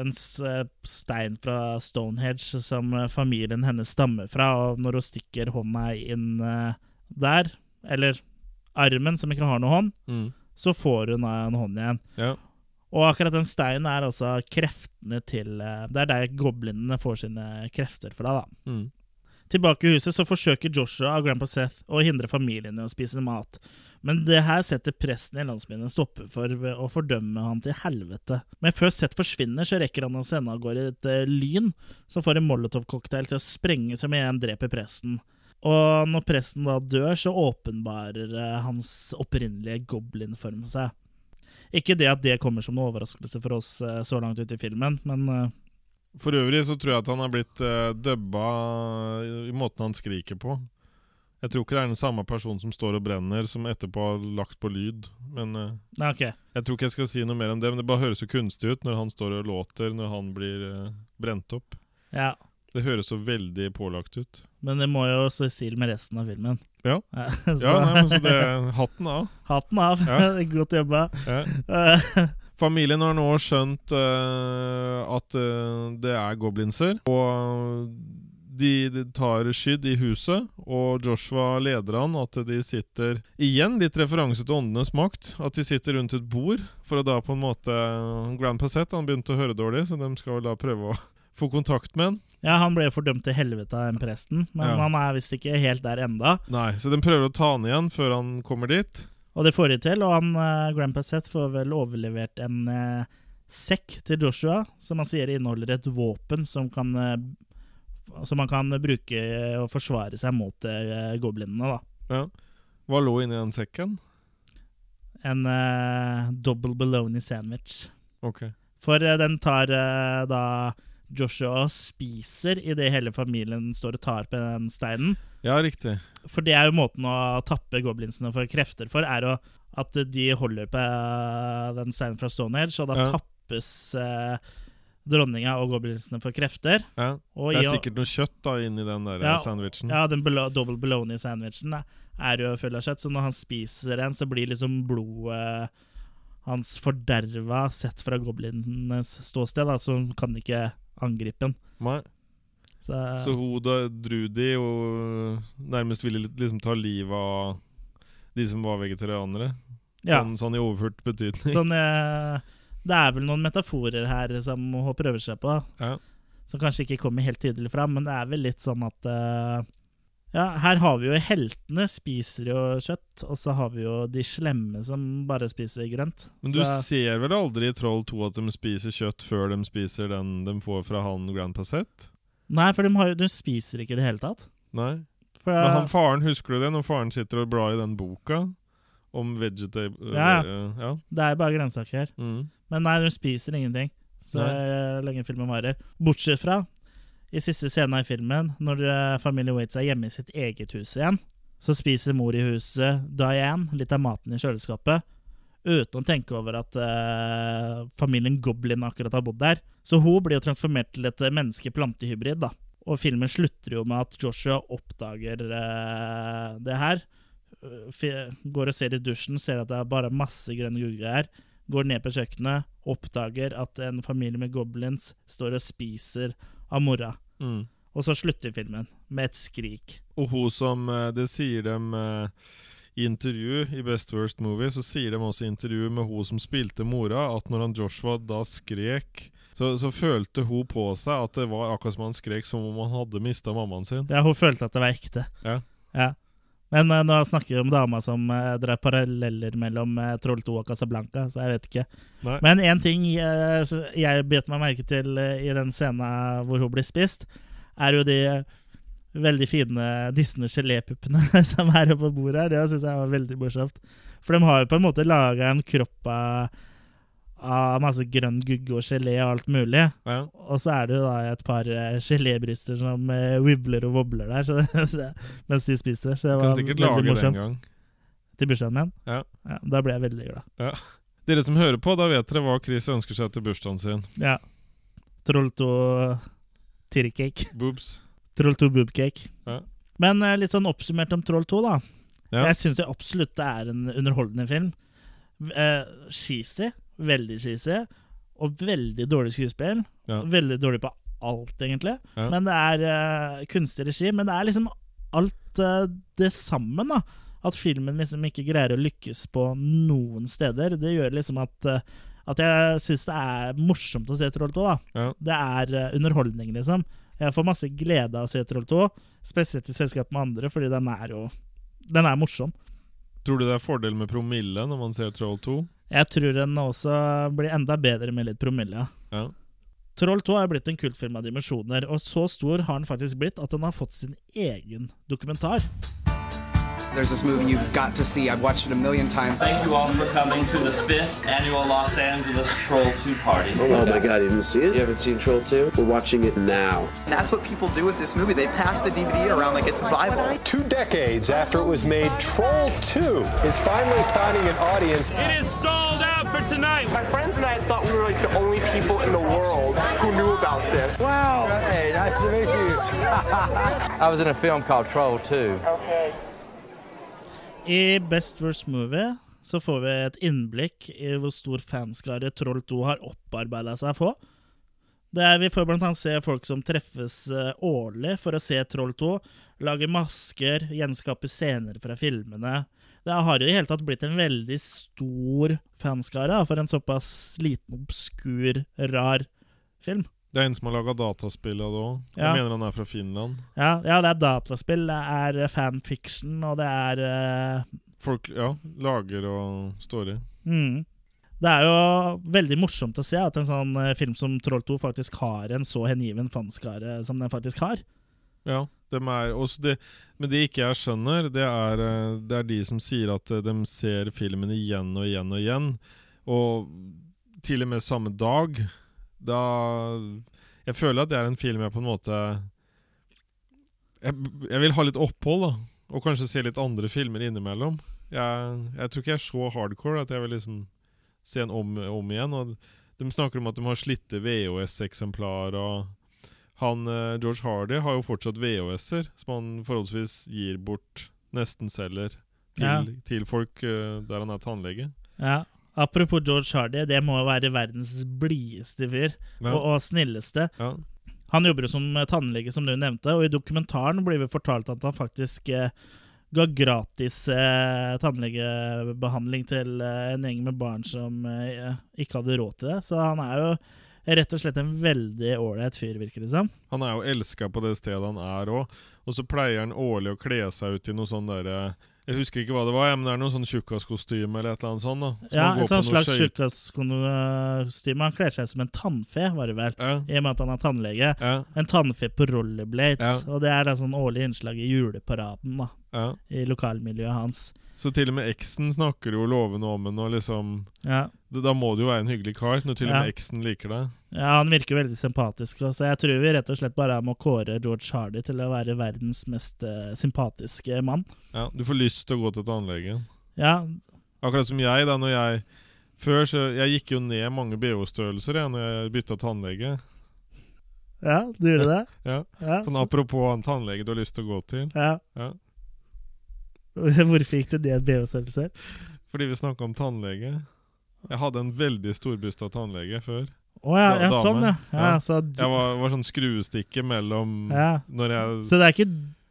en stein fra Stonehenge som familien hennes stammer fra, og når hun stikker hånda inn eh, der, eller armen som ikke har noe hånd, Mm. så får hun en hånd igjen. Ja. Og akkurat den steinen er altså kreftene til eh, Det er der goblinene får sine krefter fra, da. Mm. Tilbake i huset så forsøker Joshua og Grandpa Seth å hindre familien i å spise mat. Men det her setter presten i landsbyen en stopper for å fordømme han til helvete. Men før Seth forsvinner, så rekker han å sende av gårde et eh, lyn som får en molotov-cocktail til å sprenge som igjen dreper presten. Og når presten da dør, så åpenbarer eh, hans opprinnelige goblinform seg. Ikke det at det kommer som noen overraskelse for oss eh, så langt ut i filmen, men For øvrig så tror jeg at han har blitt uh, dubba i måten han skriker på. Jeg tror ikke det er den samme personen som står og brenner, som etterpå har lagt på lyd. Men uh, Nei, ok. jeg tror ikke jeg skal si noe mer om det. Men det bare høres så kunstig ut når han står og låter når han blir uh, brent opp. Ja. Det høres så veldig pålagt ut. Men det må jo stå i stil med resten av filmen. Ja. så, Ja, nei, men så det Hatten av. Hatten av. Ja. Godt jobba. Ja. Eh, Familien har nå skjønt uh, at uh, det er goblinser, og de, de tar skydd i huset, og Joshua leder han at de sitter Igjen litt referanse til åndenes makt. At de sitter rundt et bord for å da på en måte Grand Passett han begynte å høre dårlig, så de skal vel da prøve å få kontakt med han. ja, han ble fordømt til helvete av den presten, men Ja. han er visst ikke helt der enda. Nei, så de prøver å ta han igjen før han kommer dit. Og det får de til, og han, eh, Grandpa Seth får vel overlevert en eh, sekk til Joshua, som han sier inneholder et våpen som kan eh, som man kan bruke og forsvare seg mot eh, goblinene. da. Ja. Hva lå inni den sekken? En eh, double bologna sandwich. Ok. For eh, den tar eh, da Joshua spiser idet hele familien står og tar på den steinen. Ja, riktig. For det er jo måten å tappe goblinsene for krefter for, er jo at de holder på eh, den steinen fra Stonehenge, og da Ja. tappes eh, dronninga og goblinsene for krefter. Ja. Og Det er å- sikkert noe kjøtt da inni den der Ja, sandwichen. Ja, den double bologna-sandwichen er jo full av kjøtt, så når han spiser en, så blir liksom blodet hans forderva sett fra goblinenes ståsted, da, så han kan ikke angripe den. Nei. Så, Så hun Drudi og nærmest ville liksom ta livet av de som var vegetarianere? ja. Sånn, sånn i overført betydning. Sånn, eh, det er vel noen metaforer her som hun prøver seg på, Ja. som kanskje ikke kommer helt tydelig fram, men det er vel litt sånn at eh, Ja, her har vi jo heltene spiser jo kjøtt, og så har vi jo de slemme som bare spiser grønt. Men du så, ser vel aldri i Troll 2 at de spiser kjøtt før de spiser den de får fra han Grand Passett? Nei, for de, har de spiser ikke i det hele tatt. Nei. For, Men han faren, husker du det? Når faren sitter og blar i den boka om vegetable... Ja. eh, ja. det er bare grønnsaker. Mm. Men nei, de spiser ingenting så Nei. lenge filmen varer. Bortsett fra i siste scene i filmen, når familie familien Waits er hjemme i sitt eget hus igjen, så spiser mor i huset, Diane, litt av maten i kjøleskapet, uten å tenke over at eh, familien Goblin akkurat har bodd der. Så hun blir jo transformert til et menneske-plantehybrid, da. Og filmen slutter jo med at Joshua oppdager eh, det her. Uh, Går og ser i dusjen, ser at det er bare masse grønne gugger. Går ned på kjøkkenet, oppdager at en familie med goblins står og spiser av mora. Mm. Og så slutter filmen med et skrik. Og hun som eh, Det sier dem eh, i intervju i Best Worst Movie, så sier de også i intervju med hun som spilte mora, at når han Joshua da skrek så, så følte hun på seg at det var akkurat som han skrek som om han hadde mista mammaen sin. Ja, hun følte at det var ekte. Ja. Ja. Men uh, nå snakker vi om dama som uh, drar paralleller mellom uh, Troll 2 og Casablanca, så jeg vet ikke. Nei. Men én ting jeg bet meg merke til i den scenen hvor hun blir spist, er jo de veldig fine Disney-gelépuppene som er på bordet her. Det syns jeg var veldig morsomt. For de har jo på en måte laga en kropp av, av masse grønn gugge og gelé og alt mulig. Ja. Og så er det jo da et par eh, gelébryster som eh, wibler og wobler der så, så, mens de spiser. Så det var veldig det morsomt. Til bursdagen min. Ja. Ja, da ble jeg veldig glad. Ja. Dere som hører på, da vet dere hva Chris ønsker seg til bursdagen sin. Ja. Troll 2 tirricake. Boobs. Troll 2 boobcake. Ja. Men eh, litt sånn oppsummert om Troll 2, da. Ja. Jeg syns absolutt det er en underholdende film. Eh, cheesy. Veldig cheesy. Og veldig dårlig skuespill. Ja. Veldig dårlig på alt, egentlig. Ja. Men det er uh, kunstig regi. Men det er liksom alt uh, det sammen, da. At filmen liksom ikke greier å lykkes på noen steder. Det gjør liksom at uh, At jeg syns det er morsomt å se Troll 2. da Ja. Det er underholdning, liksom. Jeg får masse glede av å se Troll 2, spesielt i selskap med andre, fordi den er jo Den er morsom. Tror du det er fordel med promille når man ser Troll 2? Jeg tror den også blir enda bedre med litt promille. ja. Troll 2 er blitt en kultfilm av dimensjoner, og så stor har den faktisk blitt at den har fått sin egen dokumentar. There's this movie you've got to see. I've watched it a million times. Thank you all for coming to the fifth annual Los Angeles Troll 2 party. Oh my god, you didn't see it? You haven't seen Troll 2? We're watching it now. That's what people do with this movie. They pass the DVD around like it's the Bible. Two decades after it was made, Troll 2 is finally finding an audience. It is sold out for tonight. My friends and I thought we were like the only people in the world who knew about this. Wow! Hey, nice to meet you. I was in a film called Troll 2. I Best Worst Movie så får vi et innblikk i hvor stor fanskare Troll 2 har opparbeida seg på. Det er, vi får blant annet se folk som treffes eh, årlig for å se Troll 2. Lage masker, gjenskape scener fra filmene. Det har jo i hele tatt blitt en veldig stor fanskare for en såpass liten, obskur, rar film. Det er en som har laga dataspill av det òg. Jeg Ja. mener han er fra Finland. Ja, ja, det er dataspill, det er eh, fanfiction, og det er uh... Folk ja, lager og står i. Mm. Det er jo veldig morsomt å se at en sånn eh, film som Troll 2 faktisk har en så hengiven fanskare som den faktisk har. Ja, de er det, Men det ikke jeg skjønner, det er, det er de som sier at de ser filmen igjen og igjen og igjen. Og til og med samme dag. Da Jeg føler at det er en film jeg på en måte Jeg, jeg vil ha litt opphold, da. Og kanskje se litt andre filmer innimellom. Jeg, jeg tror ikke jeg er så hardcore at jeg vil liksom se en om, om igjen. Og de snakker om at de har slitte VHS-eksemplar og han, eh, George Hardy har jo fortsatt VHS-er, som han forholdsvis gir bort, nesten selger, til, Ja. til folk uh, der han er tannlege. Ja. Apropos George Hardy, det må være verdens blideste fyr. Ja. Og, og snilleste. Ja. Han jobber jo som eh, tannlege, som du nevnte, og i dokumentaren blir vi fortalt at han faktisk eh, ga gratis eh, tannlegebehandling til eh, en gjeng med barn som eh, ikke hadde råd til det. Så han er jo rett og slett en veldig ålreit fyr, virker det som. Han er jo elska på det stedet han er òg, og så pleier han årlig å kle seg ut i noe sånn derre Jeg husker ikke hva det var, ja, men det er noe sånn tjukkaskostyme eller et eller annet sånt. da Så Ja, et sånn slags tjukkaskostyme. Han kler seg som en tannfe, var det vel, Ja. i og med at han er tannlege. Ja. En tannfe på rollerblades, og det er da sånn årlig innslag i juleparaden da, Ja. i lokalmiljøet hans. Så til og med eksen snakker jo lovende om henne, og liksom Ja. da, må det jo være en hyggelig kar, når til og Ja. med eksen liker deg. Ja, Han virker veldig sympatisk, så jeg tror vi rett og slett bare må kåre George Hardy til å være verdens mest uh, sympatiske mann. Ja, Du får lyst til å gå til tannlegen. Ja, Akkurat som jeg, da når jeg Før så Jeg gikk jo ned mange BH-størrelser jeg, når jeg bytta tannlege. ja du gjorde det? Ja. Ja, Sånn så- apropos han tannlege du har lyst til å gå til. Ja. Ja. Hvor gikk du det BH-størrelse? Fordi vi snakka om tannlege. Jeg hadde en veldig storbusta tannlege før. Å ja, ja, sånn, ja. ja så du, Jeg var, var sånn skruestikke mellom Ja. når jeg Så det er, ikke,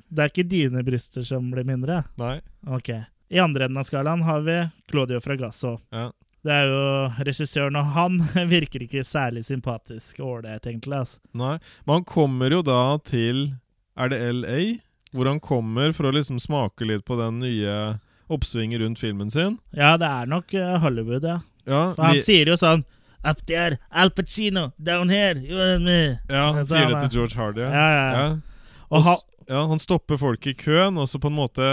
det er ikke dine bryster som blir mindre? Nei. Ok. I andre enden av skalaen har vi Claudio Fragasso. Ja. Det er jo regissøren, og han virker ikke særlig sympatisk og ålreit, egentlig. Altså. Nei. Men han kommer jo da til Er det LA? Hvor han kommer for å liksom smake litt på den nye oppsvinget rundt filmen sin. Ja, det er nok uh, Hollywood, ja. Ja, For han vi- sier jo sånn Up there, Al Pacino. Down here, you and me. Ja, han sier det til George Hardy. Ja, ja, ja. Og Og ja, han stopper folk i køen, og så på en måte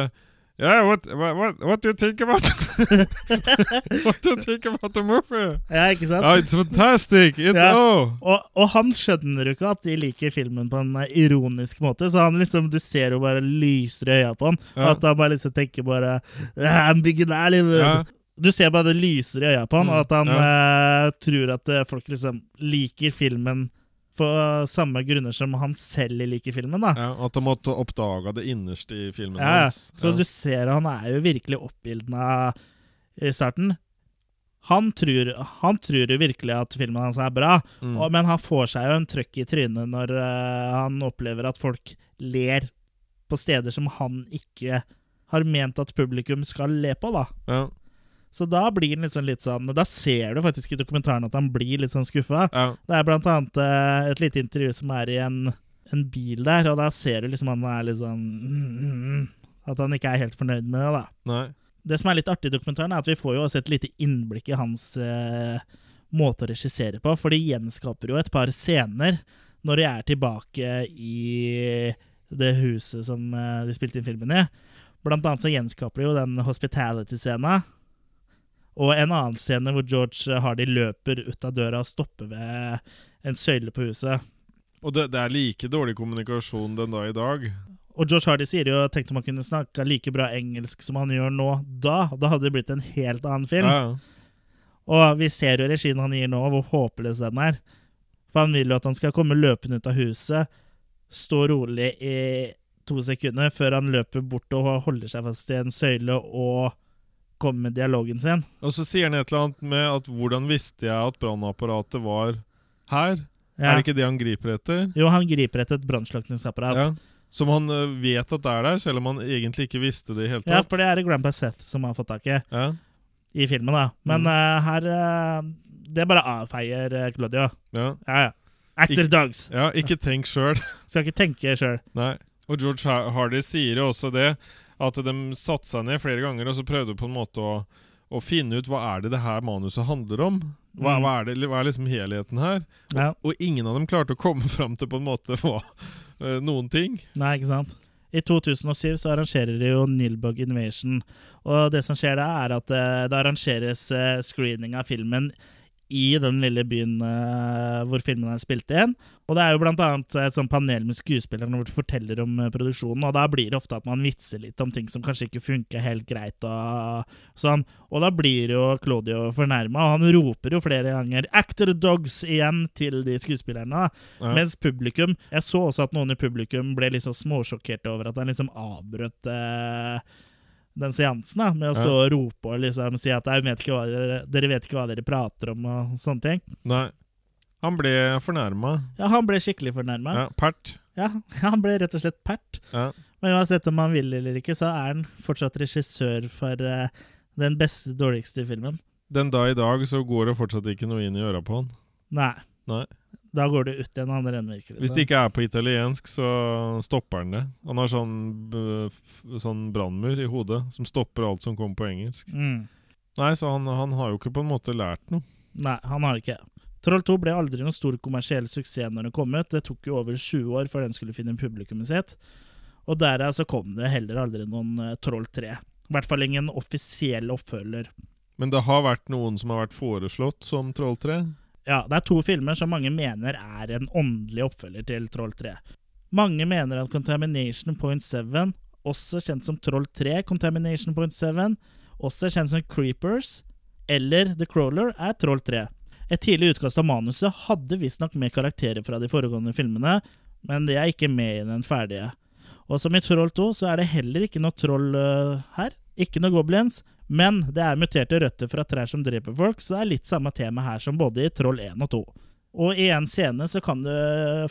Yeah, what, what, what, do you think about What do you think about the movie? Ja, ikke sant? Oh, it's fantastic! It's Ja. oh! Og, og han skjønner jo ikke at de liker filmen på en eh, ironisk måte. Så han liksom, du ser jo bare lyser i øya på han. Ja. At han bare liksom tenker bare I'm big Hollywood. Ja. Du ser bare det lyser i øya på han, Mm, og at han eh, tror at eh, folk liksom liker filmen for samme grunner som han selv liker filmen. da. Ja, at han måtte oppdage det innerste i filmen Ja, ja. hans. Så du ser han er jo virkelig oppildna i starten. Han tror, han tror jo virkelig at filmen hans er bra, Mm. og, men han får seg jo en trøkk i trynet når uh, han opplever at folk ler på steder som han ikke har ment at publikum skal le på, da. Ja. Så da blir han liksom litt sånn Da ser du faktisk i dokumentaren at han blir litt sånn skuffa. Ja. Det er blant annet eh, et lite intervju som er i en, en bil der, og da ser du liksom han er litt sånn mm, mm, mm, At han ikke er helt fornøyd med det, da. Nei. Det som er litt artig i dokumentaren, er at vi får jo også et lite innblikk i hans eh, måte å regissere på, for de gjenskaper jo et par scener når de er tilbake i det huset som eh, de spilte inn filmen i. Blant annet så gjenskaper de jo den hospitality-scena. Og en annen scene hvor George Hardy løper ut av døra og stopper ved en søyle på huset. Og det, det er like dårlig kommunikasjon den dag i dag. Og George Hardy sier jo tenk om han kunne snakka like bra engelsk som han gjør nå da. Da hadde det blitt en helt annen film. Ja, ja. Og vi ser jo regien han gir nå, hvor håpløs den er. For han vil jo at han skal komme løpende ut av huset, stå rolig i to sekunder før han løper bort og holder seg fast i en søyle og kommer med dialogen sin. Og så sier han et eller annet med at 'hvordan visste jeg at brannapparatet var her'? Ja. Er det ikke det han griper etter? Jo, han griper etter et brannslukningsapparat. Ja. Som han vet at det er der, selv om han egentlig ikke visste det i hele tatt? Ja, for det er det Grandpa Seth som har fått tak i Ja. i filmen. da. Men Mm. uh, her uh, Det bare avfeier uh, Claudio. Ja. Ja, ja. Actor Ik- dogs. Ja, ikke tenk sjøl. Skal ikke tenke sjøl. Og George Hardy sier jo også det, at de satte seg ned flere ganger og så prøvde på en måte å, å finne ut hva er det det her manuset handler om. Hva, Mm. hva, er, det, hva er liksom helheten her? Ja. Og, og ingen av dem klarte å komme fram til på en måte hva, eh, noen ting. Nei, ikke sant? I 2007 så arrangerer de jo Nilbug Invasion. Og det som skjer da, er at eh, det arrangeres eh, screening av filmen i den lille byen uh, hvor filmen er spilt inn. Og det er jo blant annet et sånt panel med skuespillerne hvor de forteller om uh, produksjonen, og da blir det ofte at man vitser litt om ting som kanskje ikke funker helt greit og sånn. Og da blir jo Claudio fornærma, og han roper jo flere ganger 'Actor Dogs' igjen til de skuespillerne. Ja. Mens publikum Jeg så også at noen i publikum ble liksom småsjokkerte over at han liksom avbrøt eh, den seansen da, med å stå og rope og liksom si at vet dere, dere vet ikke hva dere prater om og sånne ting. Nei. Han ble fornærma. Ja, han ble skikkelig fornærma. Ja, pert. Ja, han ble rett og slett pert. Ja. Men uansett om han vil eller ikke, så er han fortsatt regissør for uh, den beste, dårligste filmen. Den dag i dag så går det fortsatt ikke noe inn i øra på han. Nei. Nei. Da går det ut i en andre ende, virkelig. Hvis det ikke er på italiensk, så stopper han det. Han har sånn, sånn brannmur i hodet som stopper alt som kommer på engelsk. Mm. Nei, så han, han har jo ikke på en måte lært noe. Nei, han har ikke. Troll 2 ble aldri noen stor kommersiell suksess når det kom ut. Det tok jo over 20 år før den skulle finne publikummet sitt. Og derav så kom det heller aldri noen eh, Troll 3. I hvert fall ingen offisiell oppfølger. Men det har vært noen som har vært foreslått som Troll 3. Ja, det er to filmer som mange mener er en åndelig oppfølger til Troll 3. Mange mener at Contamination Point 7, også kjent som Troll 3 Contamination Point 7, også kjent som Creepers, eller The Crawler, er Troll 3. Et tidlig utkast av manuset hadde visstnok med karakterer fra de foregående filmene, men de er ikke med i den ferdige. Og som i Troll 2 så er det heller ikke noe troll uh, her. Ikke noe goblins. Men det er muterte røtter fra trær som dreper folk, så det er litt samme tema her som både i Troll 1 og 2. Og i en scene så kan du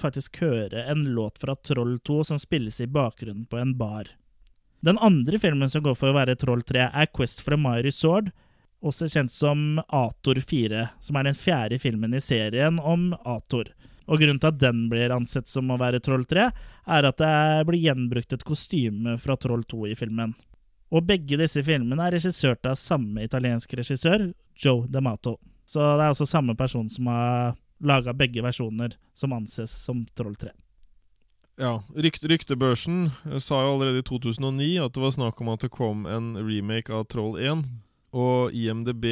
faktisk høre en låt fra Troll 2 som spilles i bakgrunnen på en bar. Den andre filmen som går for å være Troll 3, er Quest for a Mighty Sword, også kjent som Ator 4, som er den fjerde filmen i serien om Ator. Og grunnen til at den blir ansett som å være Troll 3, er at det blir gjenbrukt et kostyme fra Troll 2 i filmen. Og begge disse filmene er regissert av samme italienske regissør, Joe D'Amato. Så det er også samme person som har laga begge versjoner, som anses som Troll 3. Ja, rykt, Ryktebørsen eh, sa jo allerede i 2009 at det var snakk om at det kom en remake av Troll 1. Og IMDb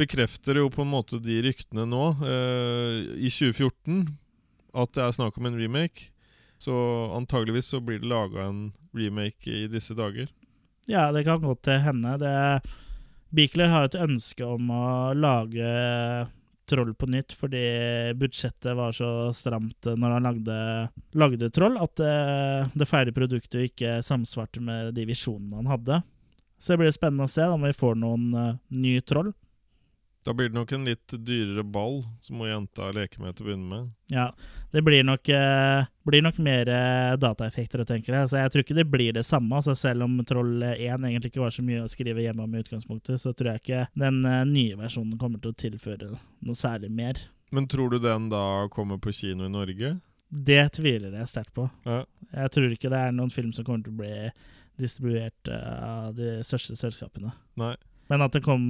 bekrefter jo på en måte de ryktene nå, eh, i 2014, at det er snakk om en remake. Så antageligvis så blir det laga en remake i disse dager. Ja, det kan godt hende. Det Beakler har et ønske om å lage Troll på nytt, fordi budsjettet var så stramt når han lagde, lagde Troll, at det, det ferdige produktet ikke samsvarte med de visjonene han hadde. Så det blir spennende å se om vi får noen uh, ny troll. Da blir det nok en litt dyrere ball som må jenta leke med til å begynne med. Ja, det blir nok, uh, blir nok mer uh, dataeffekter, tenker jeg. Så jeg tror ikke det blir det samme. Altså selv om Troll 1 egentlig ikke var så mye å skrive hjemme om i utgangspunktet, så tror jeg ikke den nye versjonen kommer til å tilføre noe særlig mer. Men tror du den da kommer på kino i Norge? Det tviler jeg sterkt på. Ja. Jeg tror ikke det er noen film som kommer til å bli distribuert av de største selskapene. Nei. Men at det kom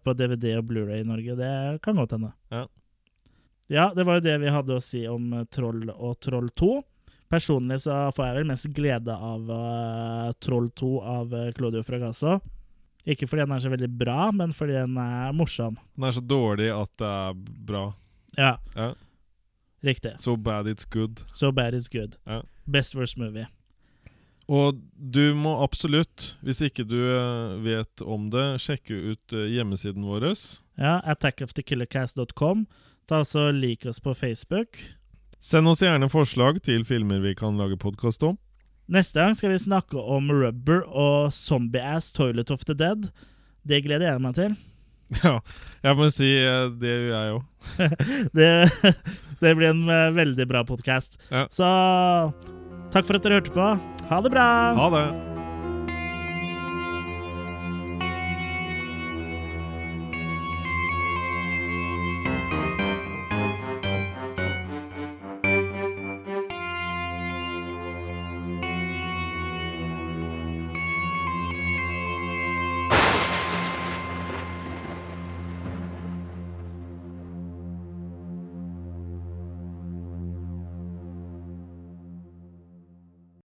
på DVD og Blu-ray i Norge, det kan godt hende. Ja. ja, det var jo det vi hadde å si om Troll og Troll 2. Personlig så får jeg vel mest glede av uh, Troll 2 av Claudio Fragasso. Ikke fordi den er så veldig bra, men fordi den er morsom. Den er så dårlig at det er bra. Ja. ja. Riktig. So bad it's good. So bad it's good. Ja. Best worst movie. Og du må absolutt, hvis ikke du vet om det, sjekke ut hjemmesiden vår. Ja, attackofthekillercast.com. Ta også Lik oss på Facebook. Send oss gjerne forslag til filmer vi kan lage podkast om. Neste gang skal vi snakke om Rubber og Zombie-Ass Toilet of the Dead. Det gleder jeg meg til. Ja, jeg må si det gjør jeg òg. det, det blir en veldig bra podkast. Ja. Så takk for at dere hørte på. Ha det bra! Ha det!